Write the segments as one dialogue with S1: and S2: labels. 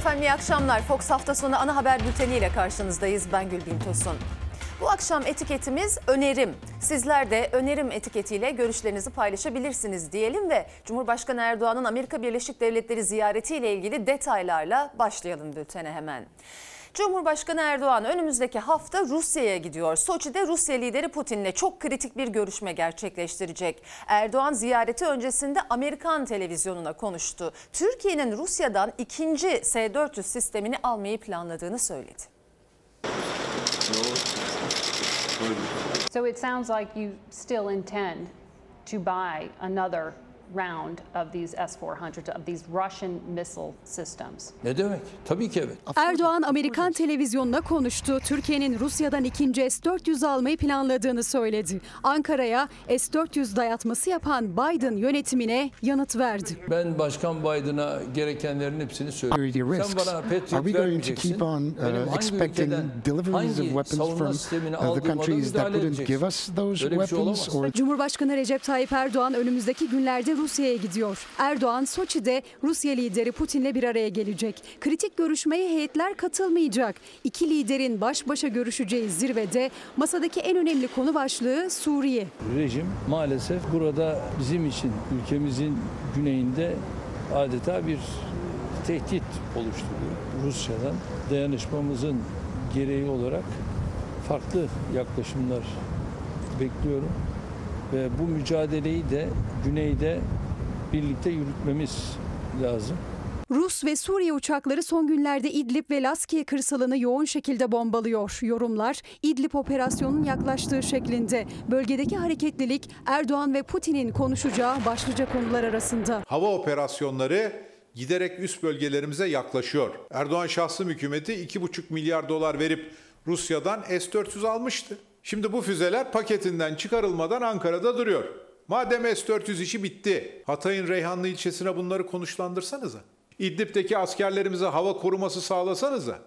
S1: Efendim iyi akşamlar. Fox hafta sonu ana haber bülteniyle karşınızdayız. Ben Gülbin Tosun. Bu akşam etiketimiz önerim. Sizler de önerim etiketiyle görüşlerinizi paylaşabilirsiniz diyelim ve Cumhurbaşkanı Erdoğan'ın Amerika Birleşik Devletleri ziyaretiyle ilgili detaylarla başlayalım bültene hemen. Cumhurbaşkanı Erdoğan önümüzdeki hafta Rusya'ya gidiyor. Soçi'de Rusya lideri Putin'le çok kritik bir görüşme gerçekleştirecek. Erdoğan ziyareti öncesinde Amerikan televizyonuna konuştu. Türkiye'nin Rusya'dan ikinci S-400 sistemini almayı planladığını söyledi.
S2: So it sounds like you still intend to buy another round of these S-400, of these Russian missile systems.
S3: Ne demek? Tabii ki evet.
S4: Erdoğan Amerikan televizyonuna konuştu. Türkiye'nin Rusya'dan ikinci S-400 almayı planladığını söyledi. Ankara'ya S-400 dayatması yapan Biden yönetimine yanıt verdi.
S3: Ben Başkan Biden'a gerekenlerin hepsini söyledim. Sen
S5: risks.
S3: bana
S5: Are
S3: Patriot
S5: we going to keep on uh, expecting deliveries of weapons from uh, the countries that wouldn't give us those
S3: şey
S5: weapons? Or
S4: Cumhurbaşkanı Recep Tayyip Erdoğan önümüzdeki günlerde Rusya'ya gidiyor. Erdoğan Soçi'de Rusya lideri Putin'le bir araya gelecek. Kritik görüşmeye heyetler katılmayacak. İki liderin baş başa görüşeceği zirvede masadaki en önemli konu başlığı Suriye.
S3: Rejim maalesef burada bizim için ülkemizin güneyinde adeta bir tehdit oluşturuyor. Rusya'dan dayanışmamızın gereği olarak farklı yaklaşımlar bekliyorum ve bu mücadeleyi de güneyde birlikte yürütmemiz lazım.
S4: Rus ve Suriye uçakları son günlerde İdlib ve Laskiye kırsalını yoğun şekilde bombalıyor. Yorumlar İdlib operasyonun yaklaştığı şeklinde. Bölgedeki hareketlilik Erdoğan ve Putin'in konuşacağı başlıca konular arasında.
S6: Hava operasyonları giderek üst bölgelerimize yaklaşıyor. Erdoğan şahsım hükümeti 2,5 milyar dolar verip Rusya'dan S-400 almıştı. Şimdi bu füzeler paketinden çıkarılmadan Ankara'da duruyor. Madem S-400 işi bitti, Hatay'ın Reyhanlı ilçesine bunları konuşlandırsanıza. İdlib'deki askerlerimize hava koruması sağlasanıza.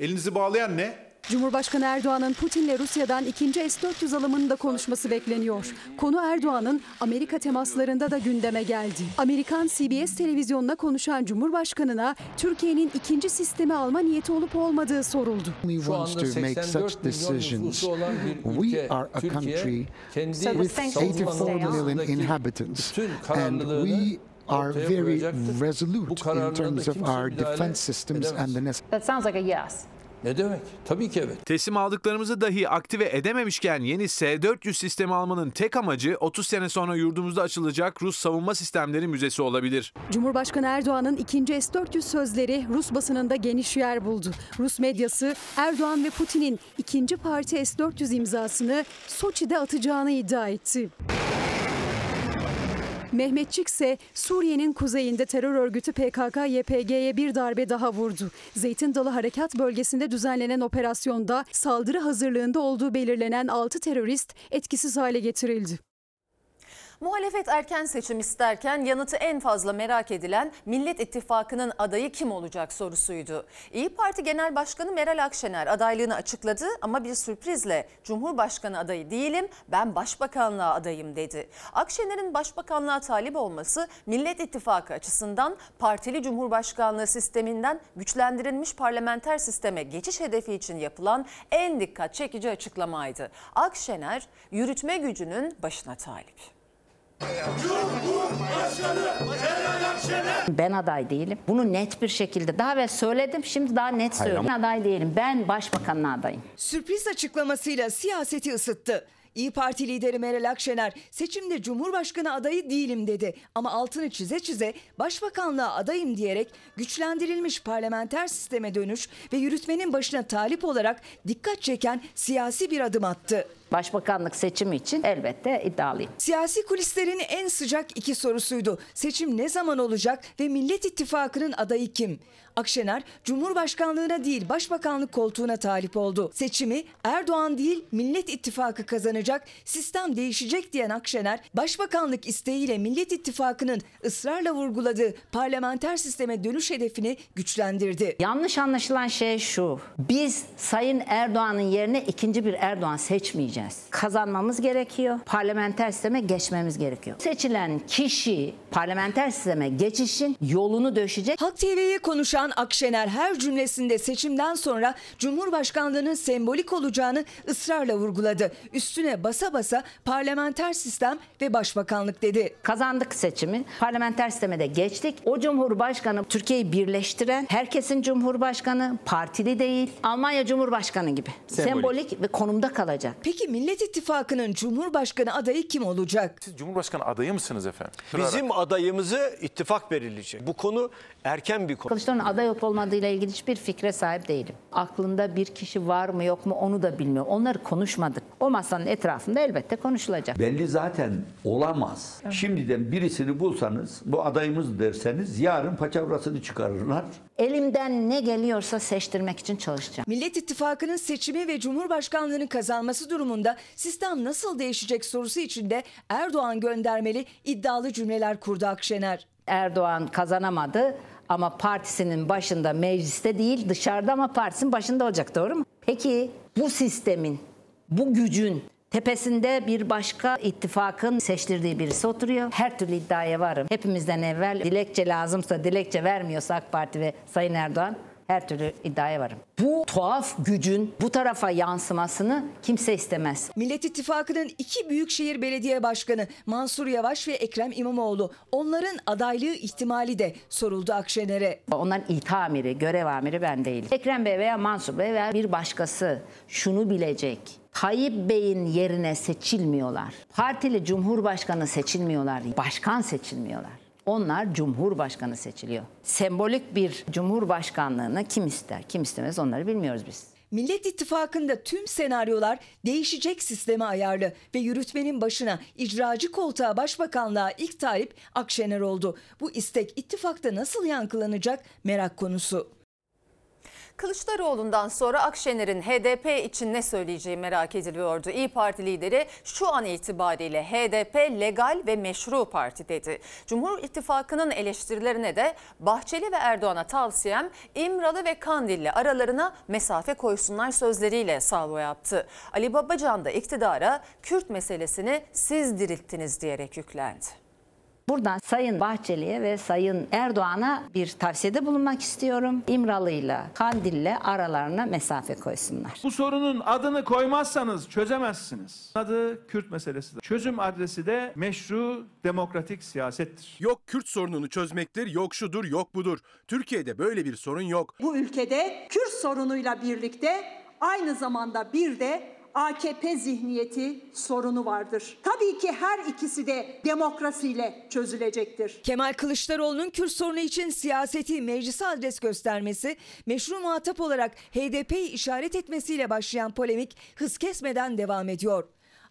S6: Elinizi bağlayan ne?
S4: Cumhurbaşkanı Erdoğan'ın Putin'le Rusya'dan ikinci S-400 alımını da konuşması bekleniyor. Konu Erdoğan'ın Amerika temaslarında da gündeme geldi. Amerikan CBS televizyonuna konuşan Cumhurbaşkanı'na Türkiye'nin ikinci sistemi alma niyeti olup olmadığı soruldu.
S5: only
S3: Şu
S5: wants
S3: anda
S5: to make
S3: 84
S5: such
S3: milyon
S5: decisions.
S3: nüfusu olan bir
S5: We
S3: ülke
S5: are a
S3: Türkiye
S5: country
S3: kendi
S2: So the
S5: with
S2: sanctions will
S5: 84
S2: stay on.
S5: million
S3: savunmasındaki
S5: inhabitants,
S3: bütün
S5: and
S3: kararlılığını
S5: we are very resolute in terms of our defense systems and the necessary
S2: That sounds like a yes.
S3: Ne demek? Tabii ki evet.
S7: Teslim aldıklarımızı dahi aktive edememişken yeni S-400 sistemi almanın tek amacı 30 sene sonra yurdumuzda açılacak Rus savunma sistemleri müzesi olabilir.
S4: Cumhurbaşkanı Erdoğan'ın ikinci S-400 sözleri Rus basınında geniş yer buldu. Rus medyası Erdoğan ve Putin'in ikinci parti S-400 imzasını Soçi'de atacağını iddia etti. Mehmetçik ise Suriye'nin kuzeyinde terör örgütü PKK-YPG'ye bir darbe daha vurdu. Zeytin Dalı Harekat bölgesinde düzenlenen operasyonda saldırı hazırlığında olduğu belirlenen 6 terörist etkisiz hale getirildi.
S1: Muhalefet erken seçim isterken yanıtı en fazla merak edilen Millet İttifakı'nın adayı kim olacak sorusuydu. İyi Parti Genel Başkanı Meral Akşener adaylığını açıkladı ama bir sürprizle Cumhurbaşkanı adayı değilim ben başbakanlığa adayım dedi. Akşener'in başbakanlığa talip olması Millet İttifakı açısından partili Cumhurbaşkanlığı sisteminden güçlendirilmiş parlamenter sisteme geçiş hedefi için yapılan en dikkat çekici açıklamaydı. Akşener yürütme gücünün başına talip.
S8: Ben aday değilim. Bunu net bir şekilde daha evvel söyledim. Şimdi daha net söylüyorum. Ben aday değilim. Ben başbakanlığa adayım.
S9: Sürpriz açıklamasıyla siyaseti ısıttı. İyi Parti lideri Meral Akşener seçimde Cumhurbaşkanı adayı değilim dedi. Ama altını çize çize başbakanlığa adayım diyerek güçlendirilmiş parlamenter sisteme dönüş ve yürütmenin başına talip olarak dikkat çeken siyasi bir adım attı.
S8: Başbakanlık seçimi için elbette iddialıyım.
S9: Siyasi kulislerin en sıcak iki sorusuydu. Seçim ne zaman olacak ve Millet İttifakı'nın adayı kim? Akşener Cumhurbaşkanlığına değil Başbakanlık koltuğuna talip oldu. Seçimi Erdoğan değil Millet İttifakı kazanacak, sistem değişecek diyen Akşener, Başbakanlık isteğiyle Millet İttifakı'nın ısrarla vurguladığı parlamenter sisteme dönüş hedefini güçlendirdi.
S8: Yanlış anlaşılan şey şu. Biz Sayın Erdoğan'ın yerine ikinci bir Erdoğan seçmeyeceğiz. Geçeceğiz. Kazanmamız gerekiyor. Parlamenter sisteme geçmemiz gerekiyor. Seçilen kişi parlamenter sisteme geçişin yolunu döşecek.
S9: Halk TV'ye konuşan Akşener her cümlesinde seçimden sonra Cumhurbaşkanlığının sembolik olacağını ısrarla vurguladı. Üstüne basa basa parlamenter sistem ve başbakanlık dedi.
S8: Kazandık seçimi. Parlamenter sisteme de geçtik. O cumhurbaşkanı Türkiye'yi birleştiren, herkesin cumhurbaşkanı, partili değil. Almanya Cumhurbaşkanı gibi. Sembolik, ve konumda kalacak.
S9: Peki Millet İttifakı'nın Cumhurbaşkanı adayı kim olacak?
S10: Siz Cumhurbaşkanı adayı mısınız efendim?
S11: Bizim adayımızı ittifak belirleyecek. Bu konu erken bir konu.
S8: Kılıçdaroğlu'nun aday olup olmadığıyla ilgili hiçbir fikre sahip değilim. Aklında bir kişi var mı yok mu onu da bilmiyorum. Onları konuşmadık. O masanın etrafında elbette konuşulacak.
S12: Belli zaten olamaz. Şimdiden birisini bulsanız, bu adayımız derseniz yarın paçavrasını çıkarırlar.
S8: Elimden ne geliyorsa seçtirmek için çalışacağım.
S9: Millet İttifakı'nın seçimi ve Cumhurbaşkanlığını kazanması durumunda sistem nasıl değişecek sorusu içinde Erdoğan göndermeli iddialı cümleler kurdu Akşener.
S8: Erdoğan kazanamadı ama partisinin başında mecliste değil dışarıda ama partisinin başında olacak doğru mu? Peki bu sistemin, bu gücün tepesinde bir başka ittifakın seçtirdiği birisi oturuyor. Her türlü iddiaya varım. Hepimizden evvel dilekçe lazımsa dilekçe vermiyorsa AK Parti ve Sayın Erdoğan her türlü iddiaya varım. Bu tuhaf gücün bu tarafa yansımasını kimse istemez.
S9: Millet İttifakı'nın iki büyükşehir belediye başkanı Mansur Yavaş ve Ekrem İmamoğlu onların adaylığı ihtimali de soruldu Akşener'e.
S8: Onların ita amiri, görev amiri ben değilim. Ekrem Bey veya Mansur Bey veya bir başkası şunu bilecek. Tayyip Bey'in yerine seçilmiyorlar. Partili cumhurbaşkanı seçilmiyorlar. Başkan seçilmiyorlar. Onlar cumhurbaşkanı seçiliyor. Sembolik bir cumhurbaşkanlığını kim ister, kim istemez onları bilmiyoruz biz.
S9: Millet İttifakı'nda tüm senaryolar değişecek sisteme ayarlı ve yürütmenin başına icracı koltuğa başbakanlığa ilk talip Akşener oldu. Bu istek ittifakta nasıl yankılanacak merak konusu.
S1: Kılıçdaroğlu'ndan sonra Akşener'in HDP için ne söyleyeceği merak ediliyordu. İyi Parti lideri şu an itibariyle HDP legal ve meşru parti dedi. Cumhur İttifakı'nın eleştirilerine de Bahçeli ve Erdoğan'a tavsiyem İmralı ve Kandilli aralarına mesafe koysunlar sözleriyle salvo yaptı. Ali Babacan da iktidara Kürt meselesini siz dirilttiniz diyerek yüklendi.
S8: Buradan Sayın Bahçeli'ye ve Sayın Erdoğan'a bir tavsiyede bulunmak istiyorum. İmralı'yla, Kandil'le aralarına mesafe koysunlar.
S13: Bu sorunun adını koymazsanız çözemezsiniz. Adı Kürt meselesidir. Çözüm adresi de meşru demokratik siyasettir.
S7: Yok Kürt sorununu çözmektir, yok şudur, yok budur. Türkiye'de böyle bir sorun yok.
S14: Bu ülkede Kürt sorunuyla birlikte aynı zamanda bir de AKP zihniyeti sorunu vardır. Tabii ki her ikisi de demokrasiyle çözülecektir.
S9: Kemal Kılıçdaroğlu'nun Kürt sorunu için siyaseti meclise adres göstermesi, meşru muhatap olarak HDP'yi işaret etmesiyle başlayan polemik hız kesmeden devam ediyor.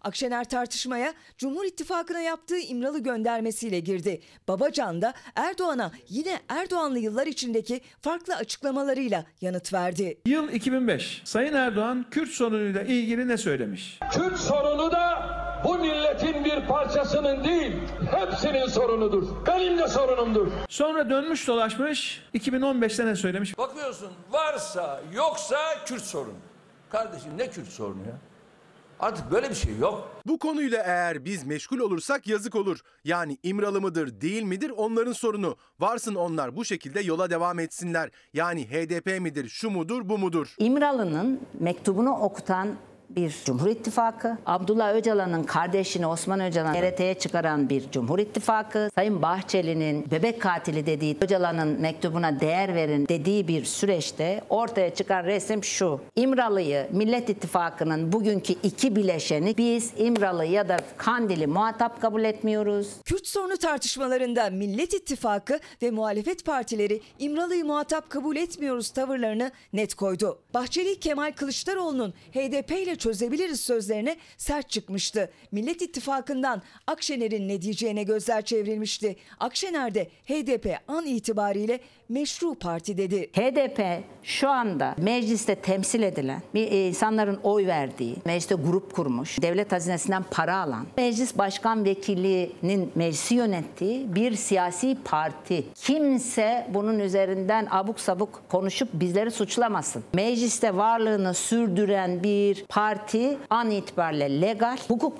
S9: Akşener tartışmaya Cumhur İttifakı'na yaptığı İmralı göndermesiyle girdi. Babacan da Erdoğan'a yine Erdoğanlı yıllar içindeki farklı açıklamalarıyla yanıt verdi.
S13: Yıl 2005. Sayın Erdoğan Kürt sorunuyla ilgili ne söylemiş?
S15: Kürt sorunu da bu milletin bir parçasının değil, hepsinin sorunudur. Benim de sorunumdur.
S13: Sonra dönmüş dolaşmış 2015'te ne söylemiş?
S3: Bakıyorsun varsa yoksa Kürt sorunu. Kardeşim ne Kürt sorunu ya? Artık böyle bir şey yok.
S7: Bu konuyla eğer biz meşgul olursak yazık olur. Yani İmralı mıdır değil midir onların sorunu. Varsın onlar bu şekilde yola devam etsinler. Yani HDP midir şu mudur bu mudur.
S8: İmralı'nın mektubunu okutan bir Cumhur İttifakı, Abdullah Öcalan'ın kardeşini Osman Öcalan TRT'ye çıkaran bir Cumhur İttifakı, Sayın Bahçeli'nin bebek katili dediği Öcalan'ın mektubuna değer verin dediği bir süreçte ortaya çıkan resim şu. İmralı'yı Millet İttifakı'nın bugünkü iki bileşeni biz İmralı ya da Kandil'i muhatap kabul etmiyoruz.
S9: Kürt sorunu tartışmalarında Millet İttifakı ve muhalefet partileri İmralı'yı muhatap kabul etmiyoruz tavırlarını net koydu. Bahçeli Kemal Kılıçdaroğlu'nun HDP ile çözebiliriz sözlerine sert çıkmıştı. Millet İttifakı'ndan Akşener'in ne diyeceğine gözler çevrilmişti. Akşener de HDP an itibariyle meşru parti dedi.
S8: HDP şu anda mecliste temsil edilen bir insanların oy verdiği, mecliste grup kurmuş, devlet hazinesinden para alan, meclis başkan vekilinin meclisi yönettiği bir siyasi parti. Kimse bunun üzerinden abuk sabuk konuşup bizleri suçlamasın. Mecliste varlığını sürdüren bir parti parti an itibariyle legal, hukuk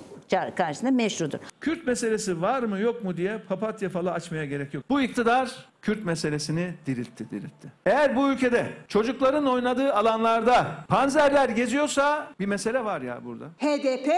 S8: karşısında meşrudur.
S13: Kürt meselesi var mı yok mu diye papatya falı açmaya gerek yok. Bu iktidar Kürt meselesini diriltti, diriltti. Eğer bu ülkede çocukların oynadığı alanlarda panzerler geziyorsa bir mesele var ya burada.
S14: HDP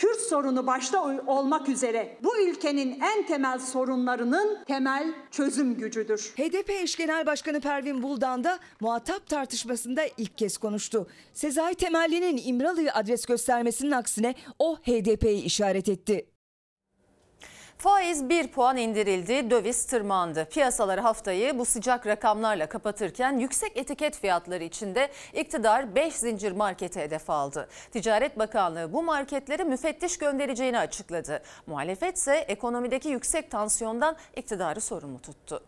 S14: Kürt sorunu başta olmak üzere bu ülkenin en temel sorunlarının temel çözüm gücüdür.
S9: HDP eş genel başkanı Pervin Buldan da muhatap tartışmasında ilk kez konuştu. Sezai Temelli'nin İmralı'yı adres göstermesinin aksine o HDP'yi işaret etti.
S1: Faiz 1 puan indirildi, döviz tırmandı. Piyasaları haftayı bu sıcak rakamlarla kapatırken yüksek etiket fiyatları içinde iktidar 5 zincir markete hedef aldı. Ticaret Bakanlığı bu marketlere müfettiş göndereceğini açıkladı. Muhalefet ise ekonomideki yüksek tansiyondan iktidarı sorumlu tuttu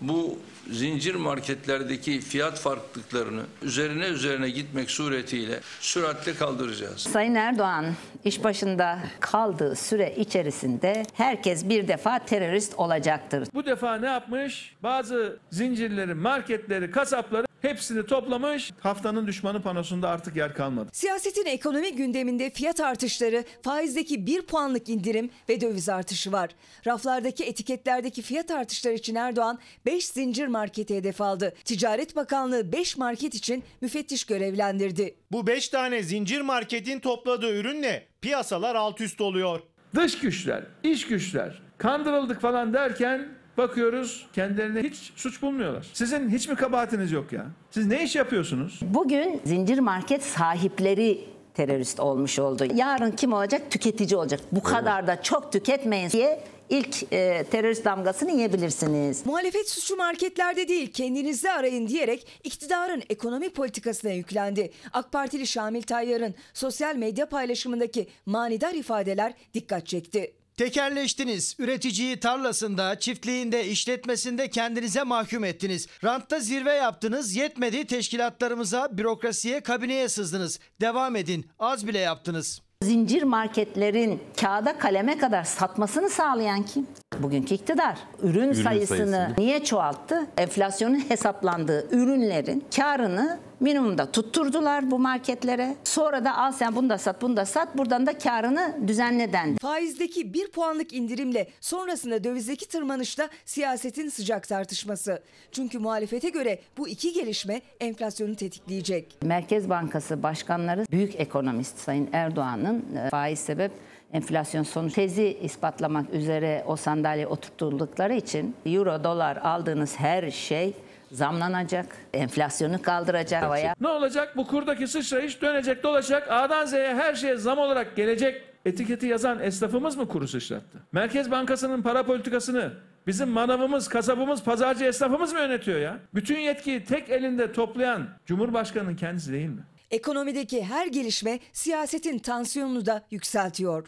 S3: bu zincir marketlerdeki fiyat farklılıklarını üzerine üzerine gitmek suretiyle süratle kaldıracağız.
S8: Sayın Erdoğan iş başında kaldığı süre içerisinde herkes bir defa terörist olacaktır.
S13: Bu defa ne yapmış? Bazı zincirleri, marketleri, kasapları Hepsini toplamış haftanın düşmanı panosunda artık yer kalmadı.
S9: Siyasetin ekonomi gündeminde fiyat artışları, faizdeki 1 puanlık indirim ve döviz artışı var. Raflardaki etiketlerdeki fiyat artışları için Erdoğan 5 zincir marketi hedef aldı. Ticaret Bakanlığı 5 market için müfettiş görevlendirdi.
S16: Bu 5 tane zincir marketin topladığı ürünle piyasalar alt üst oluyor.
S13: Dış güçler, iç güçler kandırıldık falan derken Bakıyoruz kendilerine hiç suç bulmuyorlar. Sizin hiç mi kabahatiniz yok ya? Siz ne iş yapıyorsunuz?
S8: Bugün zincir market sahipleri terörist olmuş oldu. Yarın kim olacak? Tüketici olacak. Bu kadar da çok tüketmeyin diye ilk e, terörist damgasını yiyebilirsiniz.
S9: Muhalefet suçu marketlerde değil kendinizde arayın diyerek iktidarın ekonomi politikasına yüklendi. AK Partili Şamil Tayyar'ın sosyal medya paylaşımındaki manidar ifadeler dikkat çekti.
S16: Tekerleştiniz. Üreticiyi tarlasında, çiftliğinde, işletmesinde kendinize mahkum ettiniz. Rantta zirve yaptınız. Yetmedi teşkilatlarımıza, bürokrasiye, kabineye sızdınız. Devam edin. Az bile yaptınız.
S8: Zincir marketlerin kağıda kaleme kadar satmasını sağlayan kim? Bugünkü iktidar. Ürün, Ürün sayısını, sayısını niye çoğalttı? Enflasyonun hesaplandığı ürünlerin karını minimumda tutturdular bu marketlere. Sonra da al sen bunu da sat bunu da sat buradan da karını düzenle dendi.
S9: Faizdeki bir puanlık indirimle sonrasında dövizdeki tırmanışta siyasetin sıcak tartışması. Çünkü muhalefete göre bu iki gelişme enflasyonu tetikleyecek.
S8: Merkez Bankası başkanları büyük ekonomist Sayın Erdoğan'ın e, faiz sebep enflasyon sonu tezi ispatlamak üzere o sandalye oturtuldukları için euro dolar aldığınız her şey zamlanacak, enflasyonu kaldıracak havaya.
S13: Ne olacak? Bu kurdaki sıçrayış dönecek, dolaşacak. A'dan Z'ye her şeye zam olarak gelecek. Etiketi yazan esnafımız mı kuru sıçrattı? Merkez Bankası'nın para politikasını bizim manavımız, kasabımız, pazarcı esnafımız mı yönetiyor ya? Bütün yetkiyi tek elinde toplayan Cumhurbaşkanı'nın kendisi değil mi?
S9: Ekonomideki her gelişme siyasetin tansiyonunu da yükseltiyor.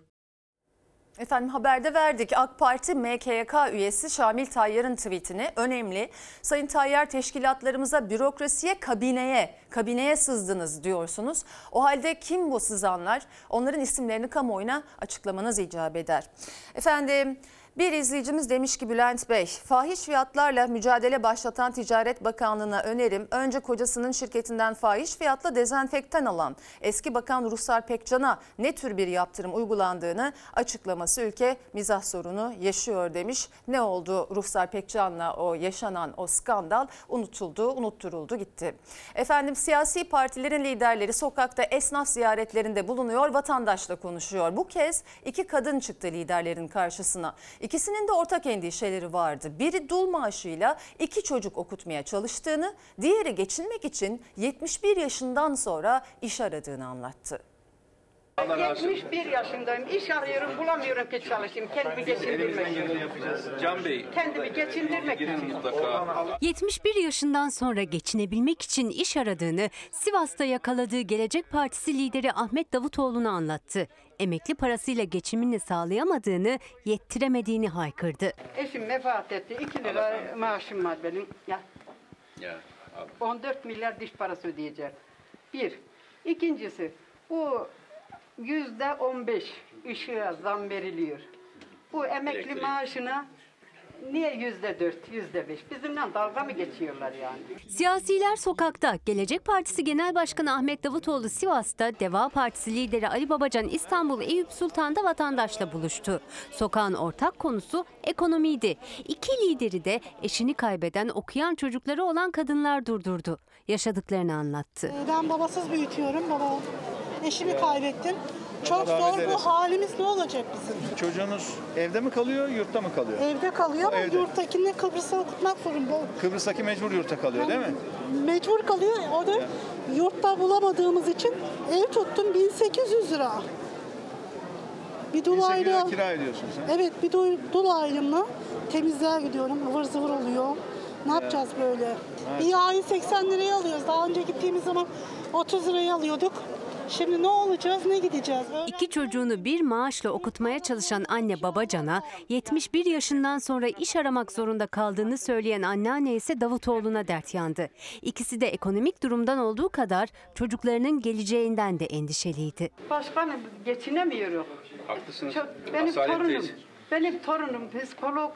S1: Efendim haberde verdik. AK Parti MKYK üyesi Şamil Tayyar'ın tweetini önemli. Sayın Tayyar teşkilatlarımıza bürokrasiye, kabineye, kabineye sızdınız diyorsunuz. O halde kim bu sızanlar? Onların isimlerini kamuoyuna açıklamanız icap eder. Efendim bir izleyicimiz demiş ki Bülent Bey, fahiş fiyatlarla mücadele başlatan Ticaret Bakanlığı'na önerim. Önce kocasının şirketinden fahiş fiyatla dezenfektan alan eski bakan Ruhsar Pekcan'a ne tür bir yaptırım uygulandığını açıklaması ülke mizah sorunu yaşıyor demiş. Ne oldu Ruhsar Pekcan'la o yaşanan o skandal unutuldu, unutturuldu gitti. Efendim siyasi partilerin liderleri sokakta esnaf ziyaretlerinde bulunuyor, vatandaşla konuşuyor. Bu kez iki kadın çıktı liderlerin karşısına. İkisinin de ortak endişeleri vardı. Biri dul maaşıyla iki çocuk okutmaya çalıştığını, diğeri geçinmek için 71 yaşından sonra iş aradığını anlattı.
S17: 71 yaşındayım. İş arıyorum, bulamıyorum ki çalışayım. Kendimi geçindirmek için.
S18: Can Bey.
S17: Kendimi geçindirmek için.
S19: 71 yaşından sonra geçinebilmek için iş aradığını Sivas'ta yakaladığı Gelecek Partisi lideri Ahmet Davutoğlu'na anlattı. Emekli parasıyla geçimini sağlayamadığını, yettiremediğini haykırdı.
S17: Eşim vefat etti. 2 lira maaşım var benim. Ya.
S18: Ya.
S17: 14 milyar diş parası ödeyeceğim. Bir. İkincisi bu yüzde 15 ışığa zam veriliyor. Bu emekli maaşına Niye yüzde dört, yüzde beş? Bizimle dalga mı geçiyorlar yani?
S19: Siyasiler sokakta. Gelecek Partisi Genel Başkanı Ahmet Davutoğlu Sivas'ta, Deva Partisi lideri Ali Babacan İstanbul Eyüp Sultan'da vatandaşla buluştu. Sokağın ortak konusu ekonomiydi. İki lideri de eşini kaybeden okuyan çocukları olan kadınlar durdurdu. Yaşadıklarını anlattı.
S20: Ben babasız büyütüyorum. Baba eşimi kaybettim. Çok
S21: Allah rahmet
S20: zor bu
S21: eylesin.
S20: halimiz ne olacak bizim?
S21: Çocuğunuz evde mi kalıyor, yurtta mı kalıyor?
S20: Evde kalıyor ama
S21: Evde.
S20: yurttakini Kıbrıs'a okutmak zorunda.
S21: Kıbrıs'taki mecbur yurtta kalıyor değil mi?
S20: Mecbur kalıyor. O da yurtta bulamadığımız için ev tuttum 1800 lira. Bir dul
S21: 1800 lira
S20: aylığı.
S21: kira ödüyorsun sen.
S20: Evet bir dul, dul aylığımla temizliğe gidiyorum. ıvır zıvır oluyor. Ne yapacağız böyle? Bir yağı 80 liraya alıyoruz. Daha önce gittiğimiz zaman 30 liraya alıyorduk. Şimdi ne olacağız, ne gideceğiz?
S19: İki çocuğunu bir maaşla okutmaya çalışan anne Babacan'a 71 yaşından sonra iş aramak zorunda kaldığını söyleyen anneanne ise Davutoğlu'na dert yandı. İkisi de ekonomik durumdan olduğu kadar çocuklarının geleceğinden de endişeliydi.
S17: Başkanım geçinemiyorum.
S18: Haklısınız.
S17: Çok, benim
S18: Asalet
S17: torunum, benim torunum psikolog,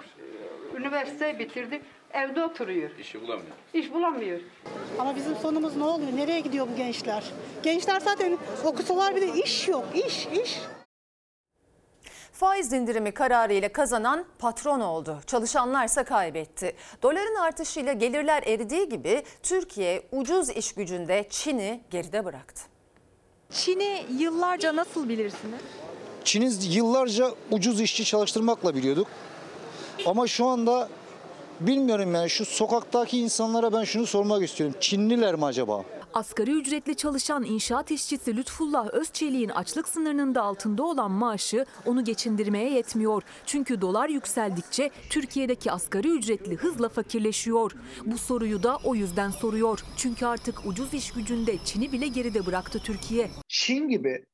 S17: üniversite bitirdi. Evde oturuyor.
S18: İşi bulamıyor.
S17: İş bulamıyor.
S20: Ama bizim sonumuz ne oluyor? Nereye gidiyor bu gençler? Gençler zaten okusalar bile iş yok. İş, iş.
S1: Faiz indirimi kararıyla kazanan patron oldu. Çalışanlarsa kaybetti. Doların artışıyla gelirler eridiği gibi Türkiye ucuz iş gücünde Çin'i geride bıraktı.
S22: Çin'i yıllarca nasıl bilirsiniz?
S23: Çin'i yıllarca ucuz işçi çalıştırmakla biliyorduk. Ama şu anda bilmiyorum yani şu sokaktaki insanlara ben şunu sormak istiyorum. Çinliler mi acaba?
S22: Asgari ücretli çalışan inşaat işçisi Lütfullah Özçelik'in açlık sınırının da altında olan maaşı onu geçindirmeye yetmiyor. Çünkü dolar yükseldikçe Türkiye'deki asgari ücretli hızla fakirleşiyor. Bu soruyu da o yüzden soruyor. Çünkü artık ucuz iş gücünde Çin'i bile geride bıraktı Türkiye.
S24: Çin gibi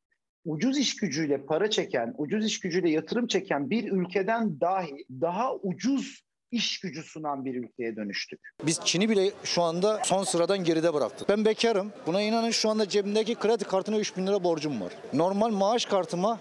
S24: ucuz iş gücüyle para çeken, ucuz iş gücüyle yatırım çeken bir ülkeden dahi daha ucuz iş gücü sunan bir ülkeye dönüştük.
S23: Biz Çin'i bile şu anda son sıradan geride bıraktık. Ben bekarım. Buna inanın şu anda cebimdeki kredi kartına 3000 lira borcum var. Normal maaş kartıma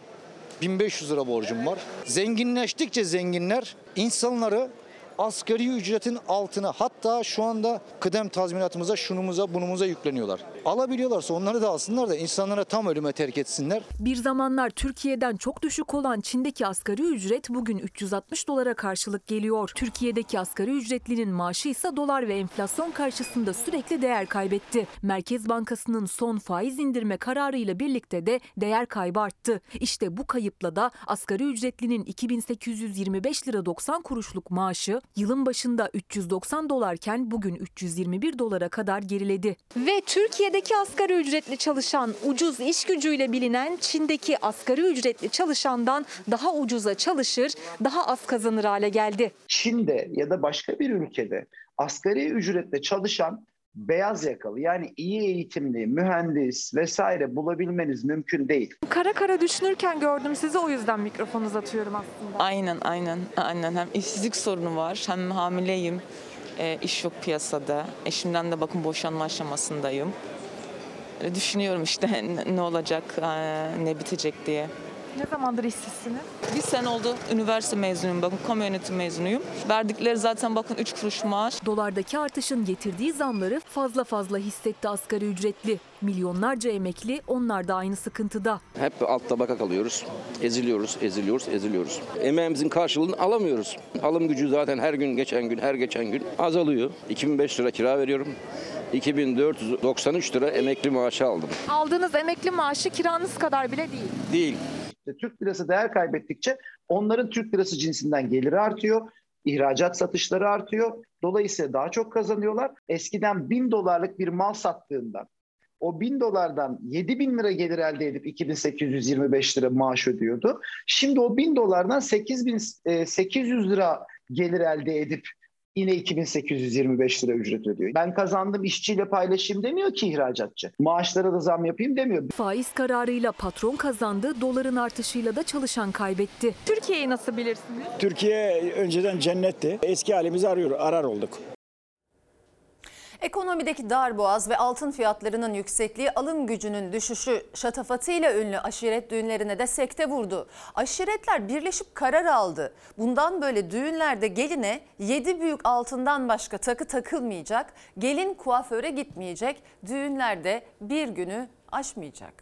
S23: 1500 lira borcum var. Zenginleştikçe zenginler insanları asgari ücretin altına hatta şu anda kıdem tazminatımıza şunumuza bunumuza yükleniyorlar. Alabiliyorlarsa onları da alsınlar da insanlara tam ölüme terk etsinler.
S22: Bir zamanlar Türkiye'den çok düşük olan Çin'deki asgari ücret bugün 360 dolara karşılık geliyor. Türkiye'deki asgari ücretlinin maaşı ise dolar ve enflasyon karşısında sürekli değer kaybetti. Merkez Bankası'nın son faiz indirme kararıyla birlikte de değer kaybı arttı. İşte bu kayıpla da asgari ücretlinin 2825 lira 90 kuruşluk maaşı yılın başında 390 dolarken bugün 321 dolara kadar geriledi. Ve Türkiye'deki asgari ücretli çalışan ucuz iş gücüyle bilinen Çin'deki asgari ücretli çalışandan daha ucuza çalışır, daha az kazanır hale geldi.
S24: Çin'de ya da başka bir ülkede asgari ücretle çalışan beyaz yakalı yani iyi eğitimli, mühendis vesaire bulabilmeniz mümkün değil.
S22: Kara kara düşünürken gördüm sizi o yüzden mikrofon uzatıyorum aslında.
S25: Aynen aynen aynen hem işsizlik sorunu var hem hamileyim e, iş yok piyasada eşimden de bakın boşanma aşamasındayım E, düşünüyorum işte ne, ne olacak e, ne bitecek diye.
S22: Ne zamandır işsizsiniz?
S25: Bir sene oldu üniversite mezunuyum bakın kamu yönetimi mezunuyum. Verdikleri zaten bakın 3 kuruş maaş.
S22: Dolardaki artışın getirdiği zamları fazla fazla hissetti asgari ücretli. Milyonlarca emekli onlar da aynı sıkıntıda.
S26: Hep alt tabaka kalıyoruz. Eziliyoruz, eziliyoruz, eziliyoruz. Emeğimizin karşılığını alamıyoruz. Alım gücü zaten her gün geçen gün, her geçen gün azalıyor. 2005 lira kira veriyorum. 2493 lira emekli maaşı aldım.
S22: Aldığınız emekli maaşı kiranız kadar bile değil.
S26: Değil.
S24: Türk lirası değer kaybettikçe onların Türk lirası cinsinden geliri artıyor. ihracat satışları artıyor. Dolayısıyla daha çok kazanıyorlar. Eskiden 1000 dolarlık bir mal sattığından o 1000 dolardan 7000 lira gelir elde edip 2825 lira maaş ödüyordu. Şimdi o 1000 dolardan 8800 lira gelir elde edip yine 2825 lira ücret ödüyor. Ben kazandım işçiyle paylaşayım demiyor ki ihracatçı. Maaşlara da zam yapayım demiyor.
S22: Faiz kararıyla patron kazandı, doların artışıyla da çalışan kaybetti. Türkiye'yi nasıl bilirsiniz?
S27: Türkiye önceden cennetti. Eski halimizi arıyor, arar olduk.
S1: Ekonomideki darboğaz ve altın fiyatlarının yüksekliği alım gücünün düşüşü şatafatıyla ünlü aşiret düğünlerine de sekte vurdu. Aşiretler birleşip karar aldı. Bundan böyle düğünlerde geline 7 büyük altından başka takı takılmayacak, gelin kuaföre gitmeyecek, düğünlerde bir günü aşmayacak.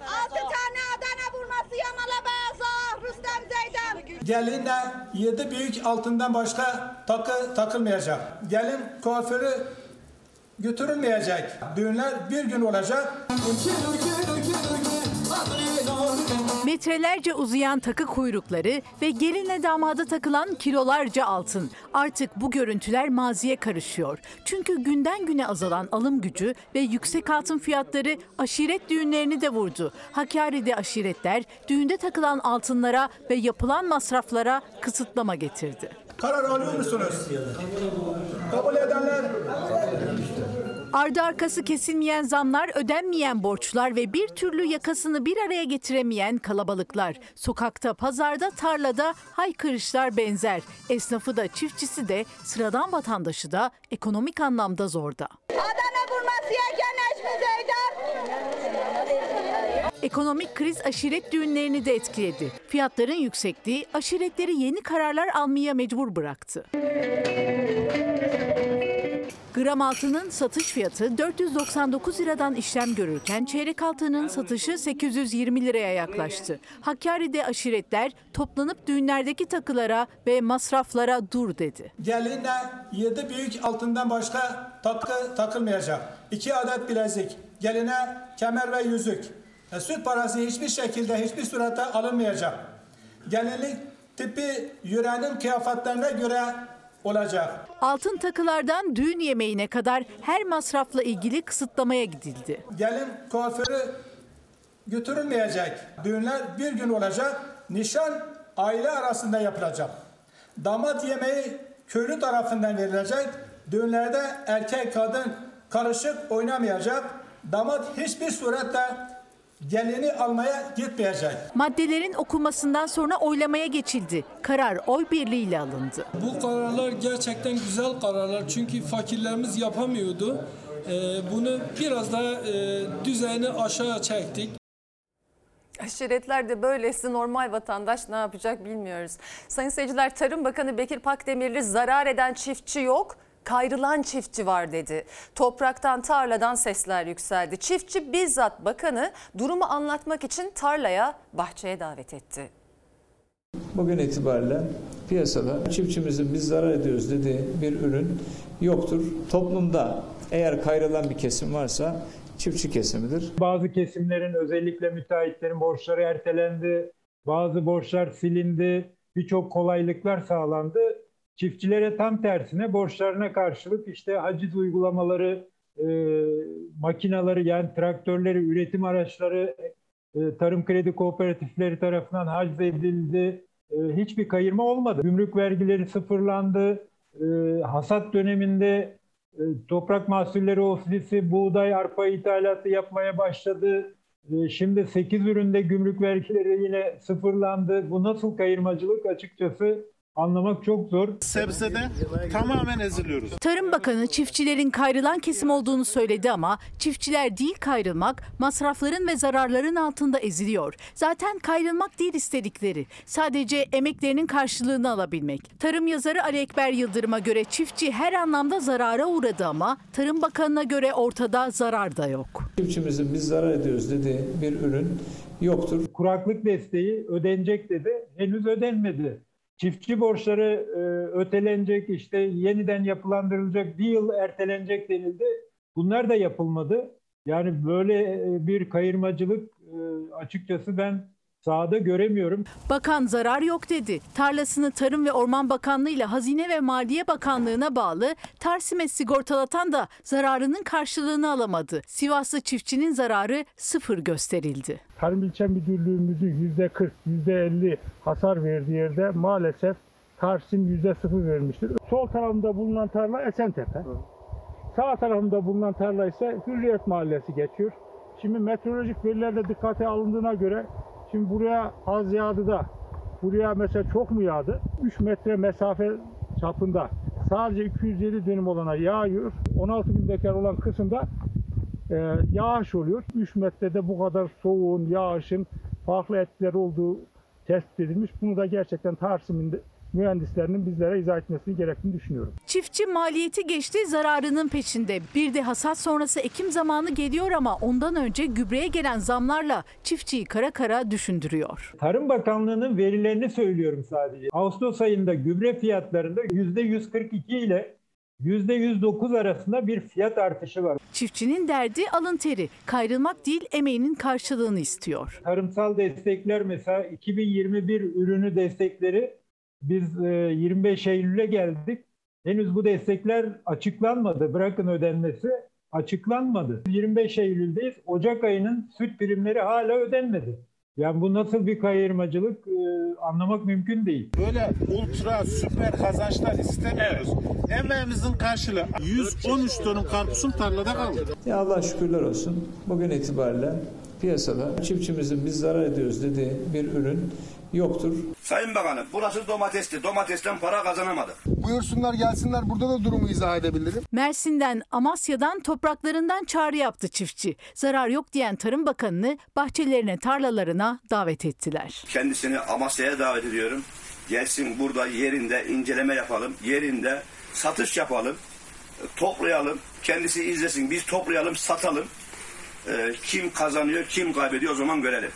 S28: Altı tane Adana vurması Yamala Beyaz'a Rüstem Zeydan.
S29: Gelinle yedi büyük altından başka takı takılmayacak. Gelin kuaförü götürülmeyecek. Düğünler bir gün olacak.
S30: Metrelerce uzayan takı kuyrukları ve gelinle damada takılan kilolarca altın. Artık bu görüntüler maziye karışıyor. Çünkü günden güne azalan alım gücü ve yüksek altın fiyatları aşiret düğünlerini de vurdu. Hakkari'de aşiretler düğünde takılan altınlara ve yapılan masraflara kısıtlama getirdi.
S29: Karar alıyor musunuz? Kabul edenler
S30: Ardı arkası kesilmeyen zamlar, ödenmeyen borçlar ve bir türlü yakasını bir araya getiremeyen kalabalıklar. Sokakta, pazarda, tarlada haykırışlar benzer. Esnafı da, çiftçisi de, sıradan vatandaşı da ekonomik anlamda zorda.
S28: Adana vurması yerken Necmi Zeydan.
S30: Ekonomik kriz aşiret düğünlerini de etkiledi. Fiyatların yüksekliği aşiretleri yeni kararlar almaya mecbur bıraktı. Gram altının satış fiyatı 499 liradan işlem görürken çeyrek altının satışı 820 liraya yaklaştı. Hakkari'de aşiretler toplanıp düğünlerdeki takılara ve masraflara dur dedi.
S29: gelinle yedi büyük altından başka takı takılmayacak. İki adet bilezik. Geline kemer ve yüzük. E, süt parası hiçbir şekilde hiçbir surette alınmayacak. Gelinlik tipi yürenin kıyafetlerine göre olacak.
S30: Altın takılardan düğün yemeğine kadar her masrafla ilgili kısıtlamaya gidildi.
S29: Gelin kuaförü götürülmeyecek. Düğünler bir gün olacak. Nişan aile arasında yapılacak. Damat yemeği köylü tarafından verilecek. Düğünlerde erkek kadın karışık oynamayacak. Damat hiçbir surette gelini almaya gitmeyecek.
S30: Maddelerin okunmasından sonra oylamaya geçildi. Karar oy birliğiyle alındı.
S31: Bu kararlar gerçekten güzel kararlar çünkü fakirlerimiz yapamıyordu. Ee, bunu biraz daha e, düzeyini aşağı çektik.
S1: Aşiretler de böylesi normal vatandaş ne yapacak bilmiyoruz. Sayın seyirciler Tarım Bakanı Bekir Pakdemirli zarar eden çiftçi yok kayrılan çiftçi var dedi. Topraktan tarladan sesler yükseldi. Çiftçi bizzat bakanı durumu anlatmak için tarlaya bahçeye davet etti.
S13: Bugün itibariyle piyasada çiftçimizin biz zarar ediyoruz dediği bir ürün yoktur. Toplumda eğer kayrılan bir kesim varsa çiftçi kesimidir.
S5: Bazı kesimlerin özellikle müteahhitlerin borçları ertelendi. Bazı borçlar silindi. Birçok kolaylıklar sağlandı. Çiftçilere tam tersine borçlarına karşılık işte haciz uygulamaları, e, makinaları yani traktörleri, üretim araçları e, tarım kredi kooperatifleri tarafından haciz edildi. E, hiçbir kayırma olmadı. Gümrük vergileri sıfırlandı. E, hasat döneminde e, Toprak Mahsulleri Ofisi buğday, arpa ithalatı yapmaya başladı. E, şimdi 8 üründe gümrük vergileri yine sıfırlandı. Bu nasıl kayırmacılık açıkçası anlamak çok zor.
S27: Sebzede tamamen eziliyoruz.
S30: Tarım Bakanı çiftçilerin kayrılan kesim olduğunu söyledi ama çiftçiler değil kayrılmak, masrafların ve zararların altında eziliyor. Zaten kayrılmak değil istedikleri. Sadece emeklerinin karşılığını alabilmek. Tarım yazarı Ali Ekber Yıldırım'a göre çiftçi her anlamda zarara uğradı ama Tarım Bakanı'na göre ortada zarar da yok.
S13: Çiftçimizin biz zarar ediyoruz dediği bir ürün yoktur.
S5: Kuraklık desteği ödenecek dedi. Henüz ödenmedi. Çiftçi borçları e, ötelenecek, işte yeniden yapılandırılacak, bir yıl ertelenecek denildi. Bunlar da yapılmadı. Yani böyle e, bir kayırmacılık e, açıkçası ben sahada göremiyorum.
S30: Bakan zarar yok dedi. Tarlasını Tarım ve Orman Bakanlığı ile Hazine ve Maliye Bakanlığı'na bağlı Tarsim'e sigortalatan da zararının karşılığını alamadı. Sivaslı çiftçinin zararı sıfır gösterildi.
S5: Tarım İlçe Müdürlüğümüzün %40, %50 hasar verdiği yerde maalesef Tarsim %0 vermiştir. Sol tarafında bulunan tarla Esentepe. Sağ tarafında bulunan tarla ise Hürriyet Mahallesi geçiyor. Şimdi meteorolojik verilerle dikkate alındığına göre şimdi buraya az yağdı da buraya mesela çok mu yağdı? 3 metre mesafe çapında sadece 207 dönüm olana yağıyor. 16 bin dekar olan kısımda e, yağış oluyor. 3 metrede bu kadar soğuğun, yağışın farklı etkileri olduğu tespit edilmiş. Bunu da gerçekten Tarsim'in mühendislerinin bizlere izah etmesini gerektiğini düşünüyorum.
S30: Çiftçi maliyeti geçti zararının peşinde. Bir de hasat sonrası ekim zamanı geliyor ama ondan önce gübreye gelen zamlarla çiftçiyi kara kara düşündürüyor.
S5: Tarım Bakanlığı'nın verilerini söylüyorum sadece. Ağustos ayında gübre fiyatlarında %142 ile %109 arasında bir fiyat artışı var.
S30: Çiftçinin derdi alın teri. Kayrılmak değil emeğinin karşılığını istiyor.
S5: Tarımsal destekler mesela 2021 ürünü destekleri biz e, 25 Eylül'e geldik. Henüz bu destekler açıklanmadı. Bırakın ödenmesi açıklanmadı. 25 Eylül'deyiz. Ocak ayının süt primleri hala ödenmedi. Yani bu nasıl bir kayırmacılık e, anlamak mümkün değil.
S32: Böyle ultra süper kazançlar istemiyoruz. Emeğimizin karşılığı 113 tonun karpuzun tarlada kaldı.
S33: Ya Allah şükürler olsun. Bugün itibariyle piyasada çiftçimizin biz zarar ediyoruz dediği bir ürün yoktur.
S34: Sayın Bakanım burası domatesli. Domatesten para kazanamadık.
S35: Buyursunlar gelsinler burada da durumu izah edebilirim.
S30: Mersin'den, Amasya'dan, topraklarından çağrı yaptı çiftçi. Zarar yok diyen Tarım Bakanı'nı bahçelerine, tarlalarına davet ettiler.
S34: Kendisini Amasya'ya davet ediyorum. Gelsin burada yerinde inceleme yapalım. Yerinde satış yapalım. Toplayalım. Kendisi izlesin. Biz toplayalım, satalım. Ee, kim kazanıyor, kim kaybediyor o zaman görelim.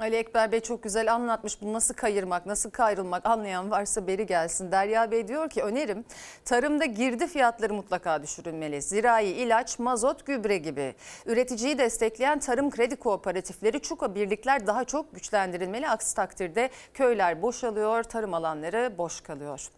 S1: Ali Ekber Bey çok güzel anlatmış bu nasıl kayırmak, nasıl kayrılmak anlayan varsa beri gelsin. Derya Bey diyor ki önerim tarımda girdi fiyatları mutlaka düşürülmeli. Zirai ilaç, mazot, gübre gibi. Üreticiyi destekleyen tarım kredi kooperatifleri, çuka birlikler daha çok güçlendirilmeli. Aksi takdirde köyler boşalıyor, tarım alanları boş kalıyor.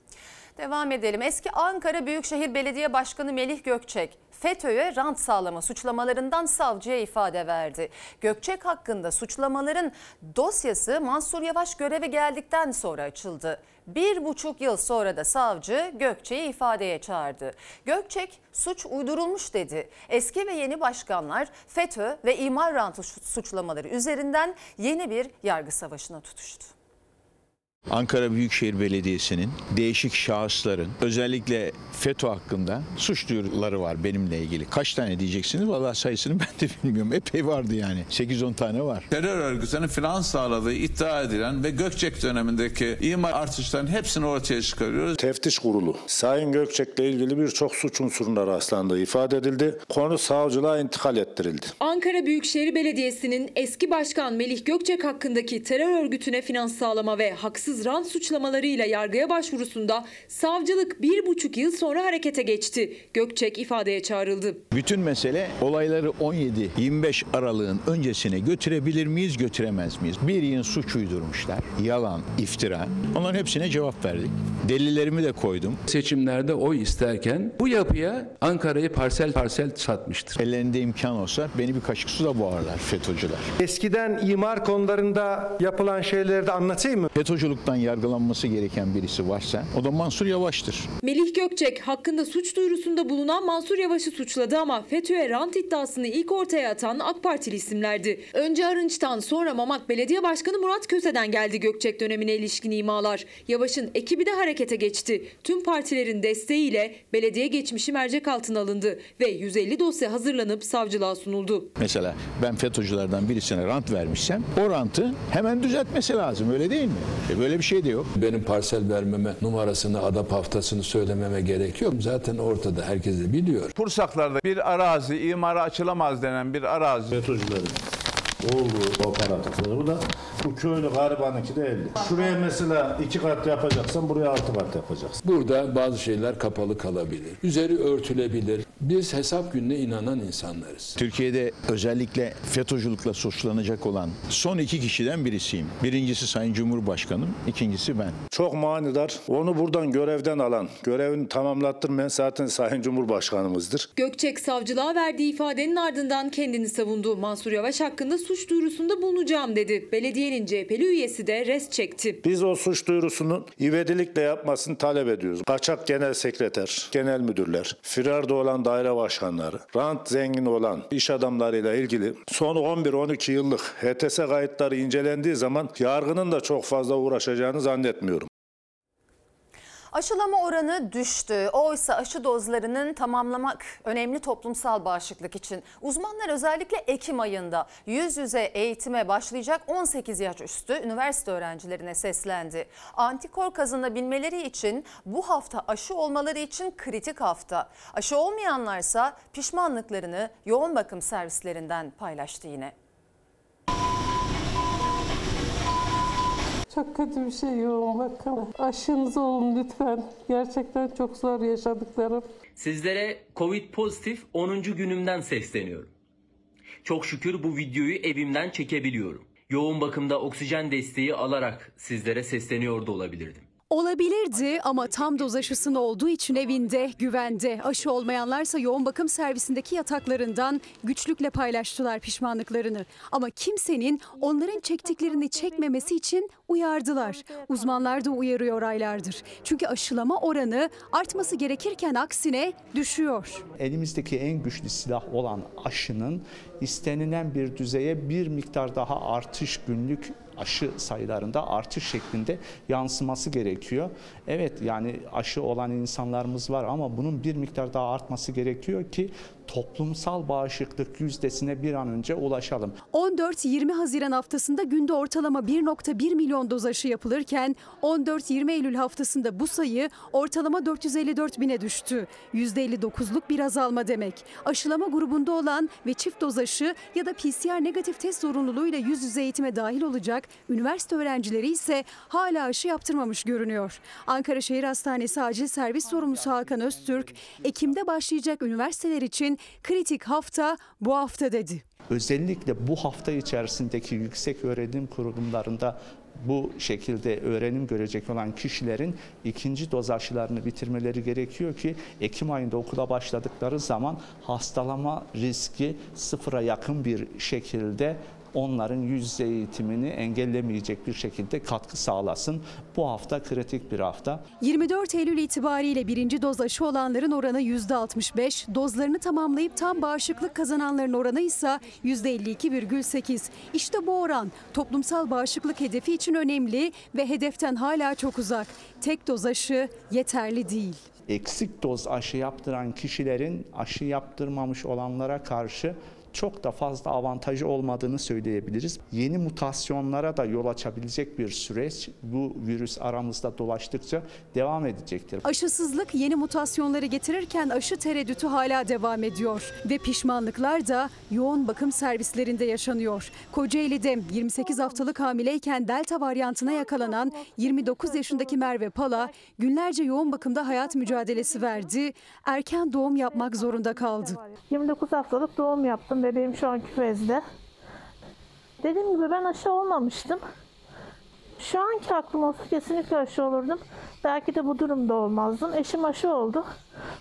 S1: Devam edelim. Eski Ankara Büyükşehir Belediye Başkanı Melih Gökçek FETÖ'ye rant sağlama suçlamalarından savcıya ifade verdi. Gökçek hakkında suçlamaların dosyası Mansur Yavaş göreve geldikten sonra açıldı. Bir buçuk yıl sonra da savcı Gökçek'i ifadeye çağırdı. Gökçek suç uydurulmuş dedi. Eski ve yeni başkanlar FETÖ ve imar rantı suçlamaları üzerinden yeni bir yargı savaşına tutuştu.
S36: Ankara Büyükşehir Belediyesi'nin değişik şahısların özellikle FETÖ hakkında suç duyuruları var benimle ilgili. Kaç tane diyeceksiniz? Vallahi sayısını ben de bilmiyorum. Epey vardı yani. 8-10 tane var.
S12: Terör örgütlerinin finans sağladığı iddia edilen ve Gökçek dönemindeki imar artışlarının hepsini ortaya çıkarıyoruz.
S37: Teftiş Kurulu Sayın Gökçek'le ilgili birçok suç unsuruna rastlandığı ifade edildi. Konu savcılığa intikal ettirildi.
S9: Ankara Büyükşehir Belediyesi'nin eski başkan Melih Gökçek hakkındaki terör örgütüne finans sağlama ve haksız rant suçlamalarıyla yargıya başvurusunda savcılık bir buçuk yıl sonra harekete geçti. Gökçek ifadeye çağrıldı.
S36: Bütün mesele olayları 17-25 aralığın öncesine götürebilir miyiz, götüremez miyiz? Bir yıl suç uydurmuşlar. Yalan, iftira. Onların hepsine cevap verdik. Delillerimi de koydum.
S3: Seçimlerde oy isterken bu yapıya Ankara'yı parsel parsel satmıştır.
S36: Ellerinde imkan olsa beni bir kaşık suda boğarlar FETÖ'cüler.
S38: Eskiden imar konularında yapılan şeyleri de anlatayım mı?
S36: FETÖ'cülükten yargılanması gereken birisi varsa o da Mansur Yavaş'tır.
S9: Melih Gökçek hakkında suç duyurusunda bulunan Mansur Yavaş'ı suçladı ama FETÖ'ye rant iddiasını ilk ortaya atan AK Partili isimlerdi. Önce Arınç'tan sonra Mamak Belediye Başkanı Murat Köse'den geldi Gökçek dönemine ilişkin imalar. Yavaş'ın ekibi de harekete geçti. Tüm partilerin desteğiyle belediye geçmişi mercek altına alındı ve 150 dosya hazırlanıp savcılığa sunuldu.
S36: Mesela ben FETÖ'cülerden birisine rant vermişsem o rantı hemen düzeltmesi lazım öyle değil mi? E böyle bir şey de yok.
S3: Benim parsel vermeme numarasını, adap haftasını söylememe gerek yok. Zaten ortada herkes de biliyor.
S39: Pursaklarda bir arazi imara açılamaz denen bir arazi.
S37: FETÖ'cülerin olduğu operatifleri bu da bu köylü garibanınki değildi. Şuraya mesela iki kat yapacaksan buraya altı kat yapacaksın.
S3: Burada bazı şeyler kapalı kalabilir. Üzeri örtülebilir. Biz hesap gününe inanan insanlarız.
S36: Türkiye'de özellikle FETÖ'cülükle suçlanacak olan son iki kişiden birisiyim. Birincisi Sayın Cumhurbaşkanım, ikincisi ben.
S37: Çok manidar. Onu buradan görevden alan, görevini tamamlattırmayan zaten Sayın Cumhurbaşkanımızdır.
S9: Gökçek savcılığa verdiği ifadenin ardından kendini savundu. Mansur Yavaş hakkında suç duyurusunda bulunacağım dedi. Belediyenin CHP'li üyesi de res çekti.
S37: Biz o suç duyurusunun ivedilikle yapmasını talep ediyoruz. Kaçak genel sekreter, genel müdürler, firarda olan daire başkanları, rant zengin olan iş adamlarıyla ilgili son 11-12 yıllık HTS kayıtları incelendiği zaman yargının da çok fazla uğraşacağını zannetmiyorum.
S1: Aşılama oranı düştü. Oysa aşı dozlarının tamamlamak önemli toplumsal bağışıklık için. Uzmanlar özellikle Ekim ayında yüz yüze eğitime başlayacak 18 yaş üstü üniversite öğrencilerine seslendi. Antikor kazanabilmeleri için bu hafta aşı olmaları için kritik hafta. Aşı olmayanlarsa pişmanlıklarını yoğun bakım servislerinden paylaştı yine.
S40: Çok kötü bir şey yoğun bakım. Aşınız olun lütfen. Gerçekten çok zor yaşadıklarım.
S41: Sizlere Covid pozitif 10. günümden sesleniyorum. Çok şükür bu videoyu evimden çekebiliyorum. Yoğun bakımda oksijen desteği alarak sizlere sesleniyor da olabilirdim.
S4: Olabilirdi ama tam doz aşısının olduğu için evinde, güvende. Aşı olmayanlarsa yoğun bakım servisindeki yataklarından güçlükle paylaştılar pişmanlıklarını. Ama kimsenin onların çektiklerini çekmemesi için uyardılar. Uzmanlar da uyarıyor aylardır. Çünkü aşılama oranı artması gerekirken aksine düşüyor.
S42: Elimizdeki en güçlü silah olan aşının istenilen bir düzeye bir miktar daha artış günlük aşı sayılarında artış şeklinde yansıması gerekiyor. Evet yani aşı olan insanlarımız var ama bunun bir miktar daha artması gerekiyor ki toplumsal bağışıklık yüzdesine bir an önce ulaşalım.
S4: 14-20 Haziran haftasında günde ortalama 1.1 milyon doz aşı yapılırken 14-20 Eylül haftasında bu sayı ortalama 454 bine düştü. %59'luk bir azalma demek. Aşılama grubunda olan ve çift doz aşı ya da PCR negatif test zorunluluğuyla yüz yüze eğitime dahil olacak üniversite öğrencileri ise hala aşı yaptırmamış görünüyor. Ankara Şehir Hastanesi Acil Servis Sorumlusu Hakan Öztürk, Ekim'de başlayacak üniversiteler için kritik hafta bu hafta dedi.
S42: Özellikle bu hafta içerisindeki yüksek öğrenim kurumlarında bu şekilde öğrenim görecek olan kişilerin ikinci doz aşılarını bitirmeleri gerekiyor ki Ekim ayında okula başladıkları zaman hastalama riski sıfıra yakın bir şekilde onların yüz eğitimini engellemeyecek bir şekilde katkı sağlasın. Bu hafta kritik bir hafta.
S4: 24 Eylül itibariyle birinci doz aşı olanların oranı %65, dozlarını tamamlayıp tam bağışıklık kazananların oranı ise %52,8. İşte bu oran toplumsal bağışıklık hedefi için önemli ve hedeften hala çok uzak. Tek doz aşı yeterli değil.
S42: Eksik doz aşı yaptıran kişilerin aşı yaptırmamış olanlara karşı çok da fazla avantajı olmadığını söyleyebiliriz. Yeni mutasyonlara da yol açabilecek bir süreç bu virüs aramızda dolaştıkça devam edecektir.
S4: Aşısızlık yeni mutasyonları getirirken aşı tereddütü hala devam ediyor ve pişmanlıklar da yoğun bakım servislerinde yaşanıyor. Kocaeli'de 28 haftalık hamileyken delta varyantına yakalanan 29 yaşındaki Merve Pala günlerce yoğun bakımda hayat mücadelesi verdi. Erken doğum yapmak zorunda kaldı.
S43: 29 haftalık doğum yaptım. Bebeğim şu an küvezde. Dediğim gibi ben aşı olmamıştım. Şu anki aklım olsa kesinlikle aşı olurdum. Belki de bu durumda olmazdım. Eşim aşı oldu.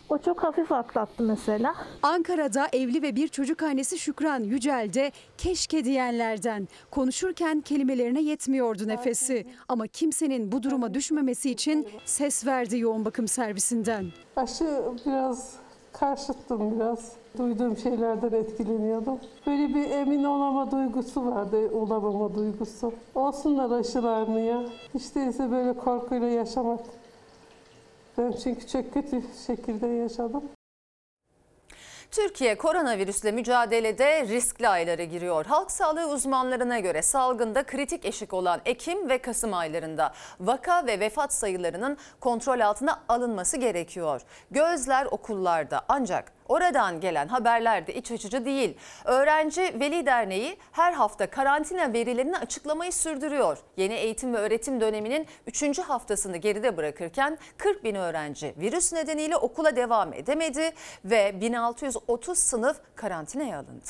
S43: O çok hafif atlattı mesela.
S4: Ankara'da evli ve bir çocuk annesi Şükran Yücel de keşke diyenlerden. Konuşurken kelimelerine yetmiyordu nefesi. Ama kimsenin bu duruma düşmemesi için ses verdi yoğun bakım servisinden.
S40: Aşı biraz karşıttım biraz. Duyduğum şeylerden etkileniyordum. Böyle bir emin olama duygusu vardı, olamama duygusu. Olsunlar aşılarını ya. Hiç değilse böyle korkuyla yaşamak. Ben çünkü çok kötü şekilde yaşadım.
S1: Türkiye koronavirüsle mücadelede riskli aylara giriyor. Halk sağlığı uzmanlarına göre salgında kritik eşik olan Ekim ve Kasım aylarında vaka ve vefat sayılarının kontrol altına alınması gerekiyor. Gözler okullarda ancak oradan gelen haberler de iç açıcı değil. Öğrenci Veli Derneği her hafta karantina verilerini açıklamayı sürdürüyor. Yeni eğitim ve öğretim döneminin 3. haftasını geride bırakırken 40 bin öğrenci virüs nedeniyle okula devam edemedi ve 1630 sınıf karantinaya alındı.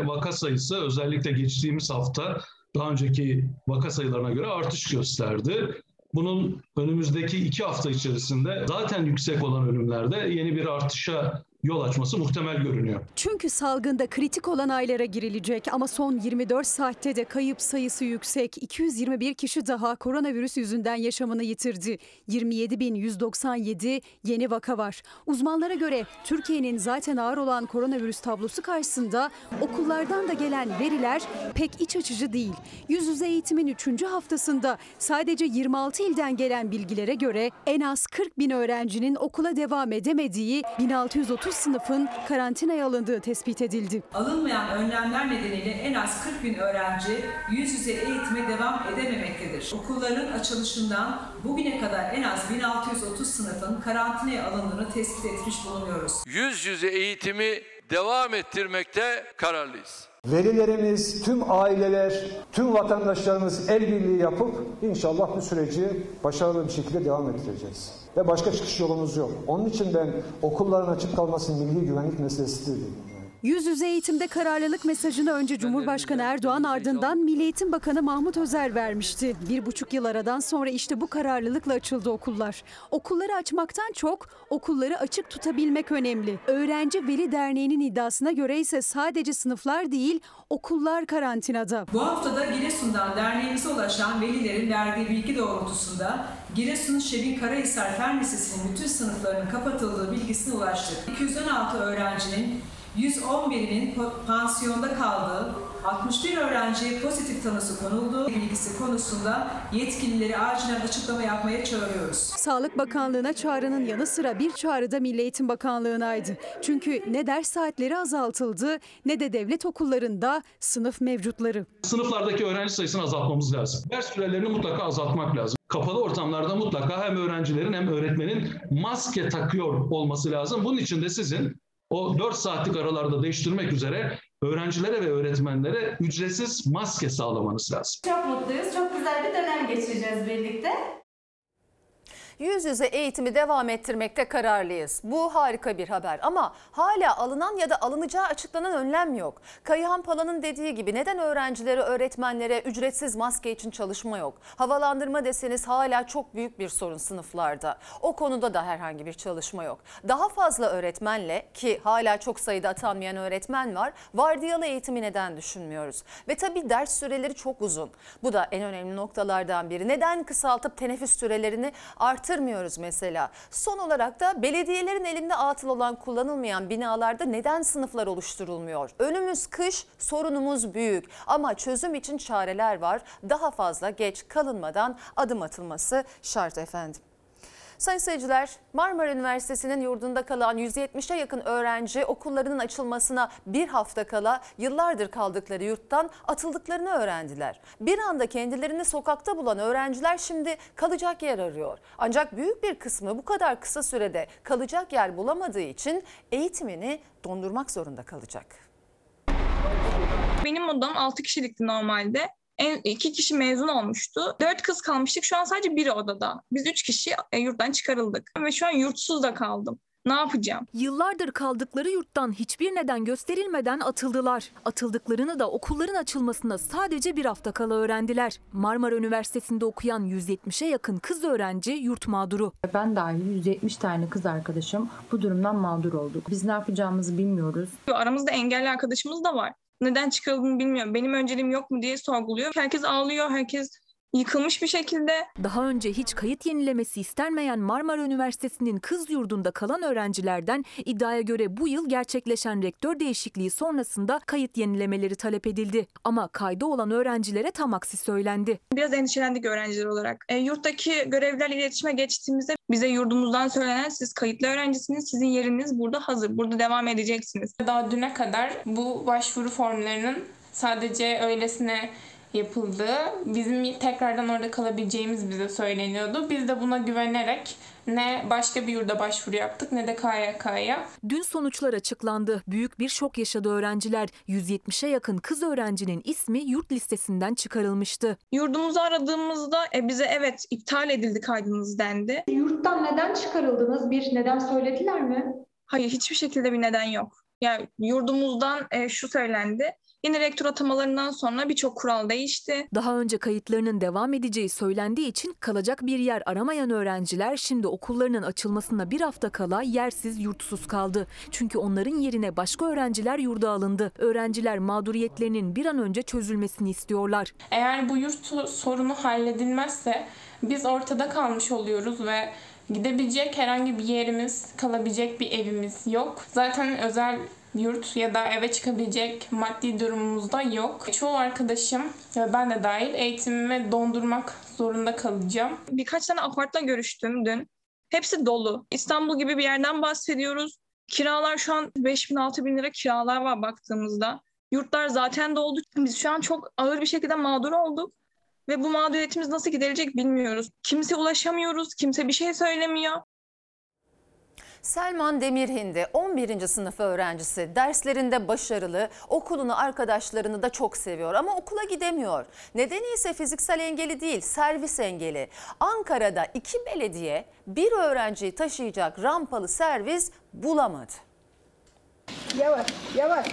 S44: Vaka sayısı özellikle geçtiğimiz hafta daha önceki vaka sayılarına göre artış gösterdi. Bunun önümüzdeki iki hafta içerisinde zaten yüksek olan ölümlerde yeni bir artışa yol açması muhtemel görünüyor.
S4: Çünkü salgında kritik olan aylara girilecek ama son 24 saatte de kayıp sayısı yüksek. 221 kişi daha koronavirüs yüzünden yaşamını yitirdi. 27.197 yeni vaka var. Uzmanlara göre Türkiye'nin zaten ağır olan koronavirüs tablosu karşısında okullardan da gelen veriler pek iç açıcı değil. Yüz yüze eğitimin 3. haftasında sadece 26 ilden gelen bilgilere göre en az 40 bin öğrencinin okula devam edemediği 1630 sınıfın karantinaya alındığı tespit edildi.
S9: Alınmayan önlemler nedeniyle en az 40 bin öğrenci yüz yüze eğitime devam edememektedir. Okulların açılışından bugüne kadar en az 1630 sınıfın karantinaya alındığını tespit etmiş bulunuyoruz.
S15: Yüz yüze eğitimi devam ettirmekte kararlıyız.
S33: Velilerimiz, tüm aileler, tüm vatandaşlarımız el birliği yapıp inşallah bu süreci başarılı bir şekilde devam ettireceğiz. Ve başka çıkış yolumuz yok. Onun için ben okulların açık kalması milli güvenlik meselesidir dedim.
S4: Yüz yüze eğitimde kararlılık mesajını önce Cumhurbaşkanı Erdoğan ardından Milli Eğitim Bakanı Mahmut Özer vermişti. Bir buçuk yıl aradan sonra işte bu kararlılıkla açıldı okullar. Okulları açmaktan çok okulları açık tutabilmek önemli. Öğrenci Veli Derneği'nin iddiasına göre ise sadece sınıflar değil okullar karantinada.
S9: Bu haftada Giresun'dan derneğimize ulaşan velilerin verdiği bilgi doğrultusunda Giresun Şebin Karahisar Fen Lisesi'nin bütün sınıflarının kapatıldığı bilgisine ulaştık. 216 öğrencinin 111'inin pansiyonda kaldığı, 61 öğrenciye pozitif tanısı konulduğu bilgisi konusunda yetkilileri acilen açıklama yapmaya çağırıyoruz.
S4: Sağlık Bakanlığı'na çağrının yanı sıra bir çağrı da Milli Eğitim Bakanlığı'naydı. Çünkü ne ders saatleri azaltıldı ne de devlet okullarında sınıf mevcutları.
S44: Sınıflardaki öğrenci sayısını azaltmamız lazım. Ders sürelerini mutlaka azaltmak lazım. Kapalı ortamlarda mutlaka hem öğrencilerin hem öğretmenin maske takıyor olması lazım. Bunun için de sizin o 4 saatlik aralarda değiştirmek üzere öğrencilere ve öğretmenlere ücretsiz maske sağlamanız lazım.
S45: Çok mutluyuz. Çok güzel bir dönem geçireceğiz birlikte.
S1: Yüz yüze eğitimi devam ettirmekte kararlıyız. Bu harika bir haber ama hala alınan ya da alınacağı açıklanan önlem yok. Kayıhan Pala'nın dediği gibi neden öğrencilere, öğretmenlere ücretsiz maske için çalışma yok? Havalandırma deseniz hala çok büyük bir sorun sınıflarda. O konuda da herhangi bir çalışma yok. Daha fazla öğretmenle ki hala çok sayıda atanmayan öğretmen var. Vardiyalı eğitimi neden düşünmüyoruz? Ve tabii ders süreleri çok uzun. Bu da en önemli noktalardan biri. Neden kısaltıp teneffüs sürelerini artırmıyoruz mesela? Son olarak da belediyelerin elinde atıl olan kullanılmayan binalarda neden sınıflar oluşturulmuyor? Önümüz kış, sorunumuz büyük ama çözüm için çareler var. Daha fazla geç kalınmadan adım atılması şart efendim. Sayın seyirciler, Marmara Üniversitesi'nin yurdunda kalan 170'e yakın öğrenci okullarının açılmasına bir hafta kala yıllardır kaldıkları yurttan atıldıklarını öğrendiler. Bir anda kendilerini sokakta bulan öğrenciler şimdi kalacak yer arıyor. Ancak büyük bir kısmı bu kadar kısa sürede kalacak yer bulamadığı için eğitimini dondurmak zorunda kalacak.
S46: Benim odam 6 kişilikti normalde. En, iki kişi mezun olmuştu. Dört kız kalmıştık. Şu an sadece biri odada. Biz üç kişi e, yurttan çıkarıldık. Ve şu an yurtsuz da kaldım. Ne yapacağım?
S22: Yıllardır kaldıkları yurttan hiçbir neden gösterilmeden atıldılar. Atıldıklarını da okulların açılmasına sadece bir hafta kala öğrendiler. Marmara Üniversitesi'nde okuyan 170'e yakın kız öğrenci yurt mağduru.
S47: Ben dahil 170 tane kız arkadaşım bu durumdan mağdur olduk. Biz ne yapacağımızı bilmiyoruz.
S46: Aramızda engelli arkadaşımız da var. Neden çıkarıldığını bilmiyorum. Benim önceliğim yok mu diye sorguluyor. Herkes ağlıyor, herkes yıkılmış bir şekilde.
S22: Daha önce hiç kayıt yenilemesi istenmeyen Marmara Üniversitesi'nin kız yurdunda kalan öğrencilerden iddiaya göre bu yıl gerçekleşen rektör değişikliği sonrasında kayıt yenilemeleri talep edildi. Ama kayda olan öğrencilere tam aksi söylendi.
S46: Biraz endişelendik öğrenciler olarak. E, yurttaki görevlilerle iletişime geçtiğimizde bize yurdumuzdan söylenen siz kayıtlı öğrencisiniz, sizin yeriniz burada hazır, burada devam edeceksiniz.
S48: Daha düne kadar bu başvuru formlarının sadece öylesine yapıldığı, bizim tekrardan orada kalabileceğimiz bize söyleniyordu. Biz de buna güvenerek ne başka bir yurda başvuru yaptık ne de KYK'ya.
S22: Dün sonuçlar açıklandı. Büyük bir şok yaşadı öğrenciler. 170'e yakın kız öğrencinin ismi yurt listesinden çıkarılmıştı.
S46: Yurdumuzu aradığımızda e, bize evet iptal edildi kaydınız dendi.
S45: Yurttan neden çıkarıldınız? Bir neden söylediler mi?
S46: Hayır hiçbir şekilde bir neden yok. Yani yurdumuzdan e, şu söylendi.
S44: Yeni rektör atamalarından sonra birçok kural değişti.
S22: Daha önce kayıtlarının devam edeceği söylendiği için kalacak bir yer aramayan öğrenciler şimdi okullarının açılmasına bir hafta kala yersiz yurtsuz kaldı. Çünkü onların yerine başka öğrenciler yurda alındı. Öğrenciler mağduriyetlerinin bir an önce çözülmesini istiyorlar.
S48: Eğer bu yurt sorunu halledilmezse biz ortada kalmış oluyoruz ve gidebilecek herhangi bir yerimiz, kalabilecek bir evimiz yok. Zaten özel yurt ya da eve çıkabilecek maddi durumumuz da yok. Çoğu arkadaşım ve ben de dahil eğitimimi dondurmak zorunda kalacağım.
S44: Birkaç tane apartla görüştüm dün. Hepsi dolu. İstanbul gibi bir yerden bahsediyoruz. Kiralar şu an 5 bin 6 bin lira kiralar var baktığımızda. Yurtlar zaten doldu. Biz şu an çok ağır bir şekilde mağdur olduk. Ve bu mağduriyetimiz nasıl giderilecek bilmiyoruz. Kimse ulaşamıyoruz, kimse bir şey söylemiyor.
S1: Selman Demirhindi 11. sınıf öğrencisi. Derslerinde başarılı, okulunu, arkadaşlarını da çok seviyor ama okula gidemiyor. Nedeni ise fiziksel engeli değil, servis engeli. Ankara'da iki belediye bir öğrenciyi taşıyacak rampalı servis bulamadı.
S49: Yavaş, yavaş.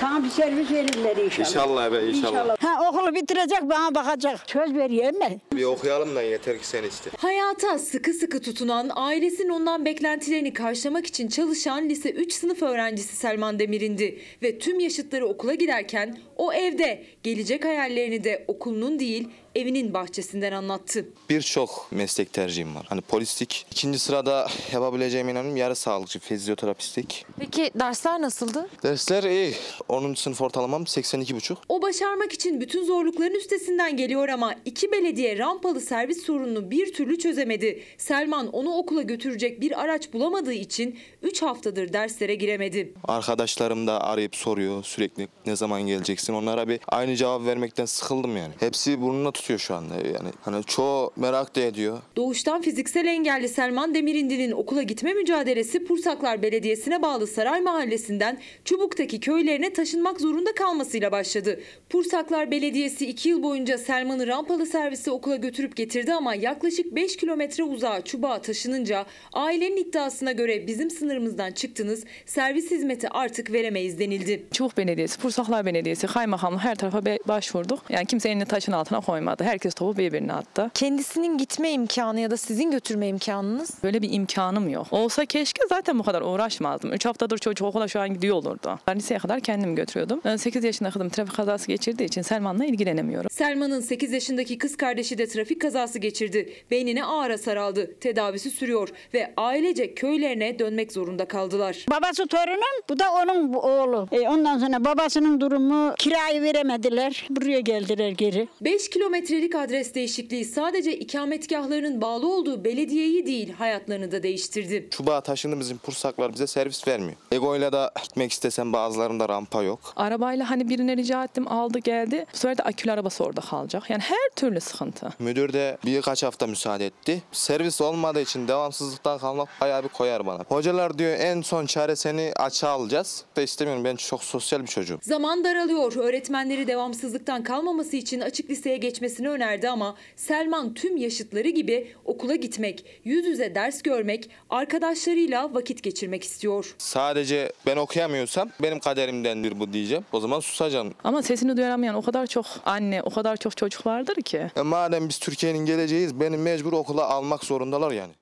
S49: Tam bir servis verirler inşallah.
S50: İnşallah be inşallah.
S49: Ha okulu bitirecek bana bakacak. Söz veriyor mi?
S50: Bir okuyalım da yeter ki sen iste.
S9: Hayata sıkı sıkı tutunan, ailesinin ondan beklentilerini karşılamak için çalışan lise 3 sınıf öğrencisi Selman Demir'indi. Ve tüm yaşıtları okula giderken o evde gelecek hayallerini de okulunun değil evinin bahçesinden anlattı.
S50: Birçok meslek tercihim var. Hani polislik. İkinci sırada yapabileceğime inanıyorum. Yarı sağlıkçı, fizyoterapistlik.
S9: Peki dersler nasıldı?
S50: Dersler iyi. 10. sınıf ortalamam 82,5.
S9: O başarmak için bütün zorlukların üstesinden geliyor ama iki belediye rampalı servis sorununu bir türlü çözemedi. Selman onu okula götürecek bir araç bulamadığı için 3 haftadır derslere giremedi.
S50: Arkadaşlarım da arayıp soruyor sürekli ne zaman geleceksin. Onlara bir aynı cevap vermekten sıkıldım yani. Hepsi burnuna tutuyor şu anda yani. Hani çoğu merak da ediyor.
S9: Doğuştan fiziksel engelli Selman Demirindi'nin okula gitme mücadelesi Pursaklar Belediyesi'ne bağlı Saray Mahallesi'nden Çubuk'taki köylerine taşınmak zorunda kalmasıyla başladı. Pursaklar Belediyesi 2 yıl boyunca Selman'ı rampalı servise okula götürüp getirdi ama yaklaşık 5 kilometre uzağa Çubuk'a taşınınca ailenin iddiasına göre bizim sınırımızdan çıktınız, servis hizmeti artık veremeyiz denildi.
S51: Çubuk Belediyesi, Pursaklar Belediyesi, Kaymakamlık her tarafa başvurduk. Yani kimse elini taşın altına koymadı. Herkes topu birbirine attı.
S9: Kendisinin gitme imkanı ya da sizin götürme imkanınız?
S51: Böyle bir imkanım yok. Olsa keşke zaten bu kadar uğraşmazdım. 3 haftadır çocuk okula şu an gidiyor olurdu. Ben liseye kadar kendim götürüyordum. 8 yaşında kızım trafik kazası geçirdiği için Selman'la ilgilenemiyorum.
S9: Selman'ın 8 yaşındaki kız kardeşi de trafik kazası geçirdi. Beynine ağır hasar aldı. Tedavisi sürüyor ve ailece köylerine dönmek zorunda kaldılar.
S49: Babası torunum, bu da onun oğlu. E, ondan sonra babasının durumu kirayı veremediler. Buraya geldiler geri.
S9: 5 kilometrelik adres değişikliği sadece ikametgahlarının bağlı olduğu belediyeyi değil hayatlarını da değiştirdi.
S50: Çubuğa taşındı bizim Pursaklar bize servis vermiyor. Ego'yla da gitmek istesem bazılarında rampa yok.
S51: Arabayla hani birine rica ettim aldı geldi. Bu sefer de akülü arabası orada kalacak. Yani her türlü sıkıntı.
S50: Müdür de birkaç hafta müsaade etti. Servis olmadığı için devamsızlıktan kalmak bayağı bir koyar bana. Hocalar diyor en son çare seni açığa alacağız. Da istemiyorum ben çok sosyal bir çocuğum.
S9: Zaman daralıyor. Öğretmenleri devamsızlıktan kalmaması için açık liseye geçmesini önerdi ama Selman tüm yaşıtları gibi okula gitmek, yüz yüze ders görmek, arkadaşlarıyla vakit geçirmek istiyor.
S50: Sadece ben okuyamıyorsam benim kaderimdendir bu diyeceğim. O zaman susacağım.
S51: Ama sesini duyuramayan o kadar çok anne, o kadar çok çocuk vardır ki.
S50: E madem biz Türkiye'nin geleceğiyiz beni mecbur okula almak zorundalar yani.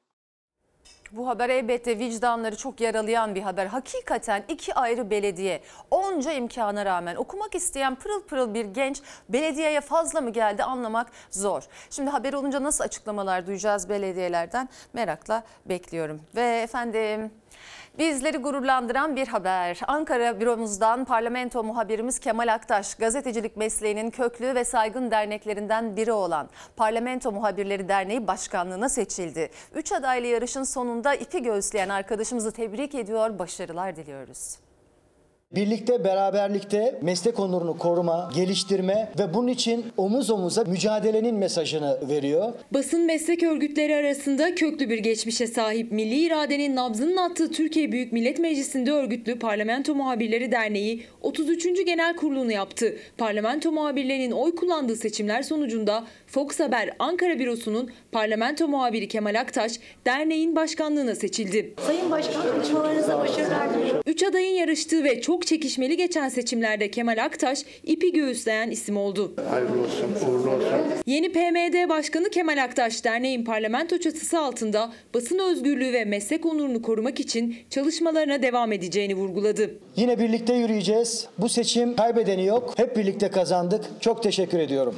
S1: Bu haber elbette vicdanları çok yaralayan bir haber. Hakikaten iki ayrı belediye onca imkana rağmen okumak isteyen pırıl pırıl bir genç belediyeye fazla mı geldi anlamak zor. Şimdi haber olunca nasıl açıklamalar duyacağız belediyelerden merakla bekliyorum. Ve efendim Bizleri gururlandıran bir haber. Ankara büromuzdan parlamento muhabirimiz Kemal Aktaş, gazetecilik mesleğinin köklü ve saygın derneklerinden biri olan Parlamento Muhabirleri Derneği Başkanlığı'na seçildi. Üç adaylı yarışın sonunda ipi göğüsleyen arkadaşımızı tebrik ediyor, başarılar diliyoruz.
S52: Birlikte, beraberlikte meslek onurunu koruma, geliştirme ve bunun için omuz omuza mücadelenin mesajını veriyor.
S9: Basın meslek örgütleri arasında köklü bir geçmişe sahip Milli İradenin nabzının attığı Türkiye Büyük Millet Meclisi'nde örgütlü Parlamento Muhabirleri Derneği 33. Genel Kurulu'nu yaptı. Parlamento muhabirlerinin oy kullandığı seçimler sonucunda Fox Haber Ankara Bürosu'nun parlamento muhabiri Kemal Aktaş derneğin başkanlığına seçildi.
S49: Sayın Başkan çalışmalarınıza başarılar diliyorum.
S9: Üç adayın yarıştığı ve çok çekişmeli geçen seçimlerde Kemal Aktaş ipi göğüsleyen isim oldu.
S53: Hayırlı olsun, uğurlu olsun.
S9: Yeni PMD Başkanı Kemal Aktaş derneğin parlamento çatısı altında basın özgürlüğü ve meslek onurunu korumak için çalışmalarına devam edeceğini vurguladı.
S52: Yine birlikte yürüyeceğiz. Bu seçim kaybedeni yok. Hep birlikte kazandık. Çok teşekkür ediyorum.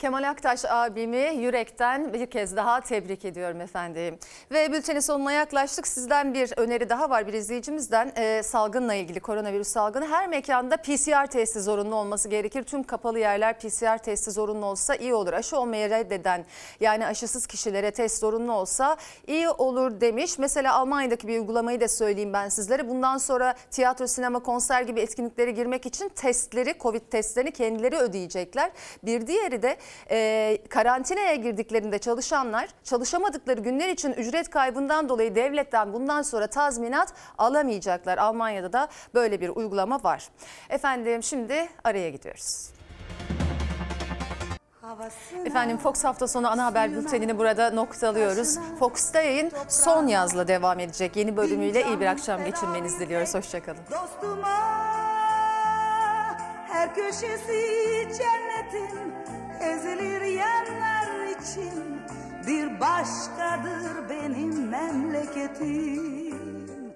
S1: Kemal Aktaş abimi yürekten bir kez daha tebrik ediyorum efendim. Ve bültenin sonuna yaklaştık. Sizden bir öneri daha var bir izleyicimizden. Ee, salgınla ilgili koronavirüs salgını her mekanda PCR testi zorunlu olması gerekir. Tüm kapalı yerler PCR testi zorunlu olsa iyi olur. Aşı olmayı reddeden yani aşısız kişilere test zorunlu olsa iyi olur demiş. Mesela Almanya'daki bir uygulamayı da söyleyeyim ben sizlere. Bundan sonra tiyatro, sinema, konser gibi etkinliklere girmek için testleri, Covid testlerini kendileri ödeyecekler. Bir diğeri de e, karantinaya girdiklerinde çalışanlar çalışamadıkları günler için ücret kaybından dolayı devletten bundan sonra tazminat alamayacaklar. Almanya'da da böyle bir uygulama var. Efendim şimdi araya gidiyoruz. Efendim Fox hafta sonu ana haber bültenini burada noktalıyoruz. Fox'ta yayın son yazla devam edecek. Yeni bölümüyle iyi bir akşam geçirmenizi diliyoruz. Hoşçakalın.
S36: Dostuma her köşesi cennetin ezilir yerler için bir başkadır benim memleketim.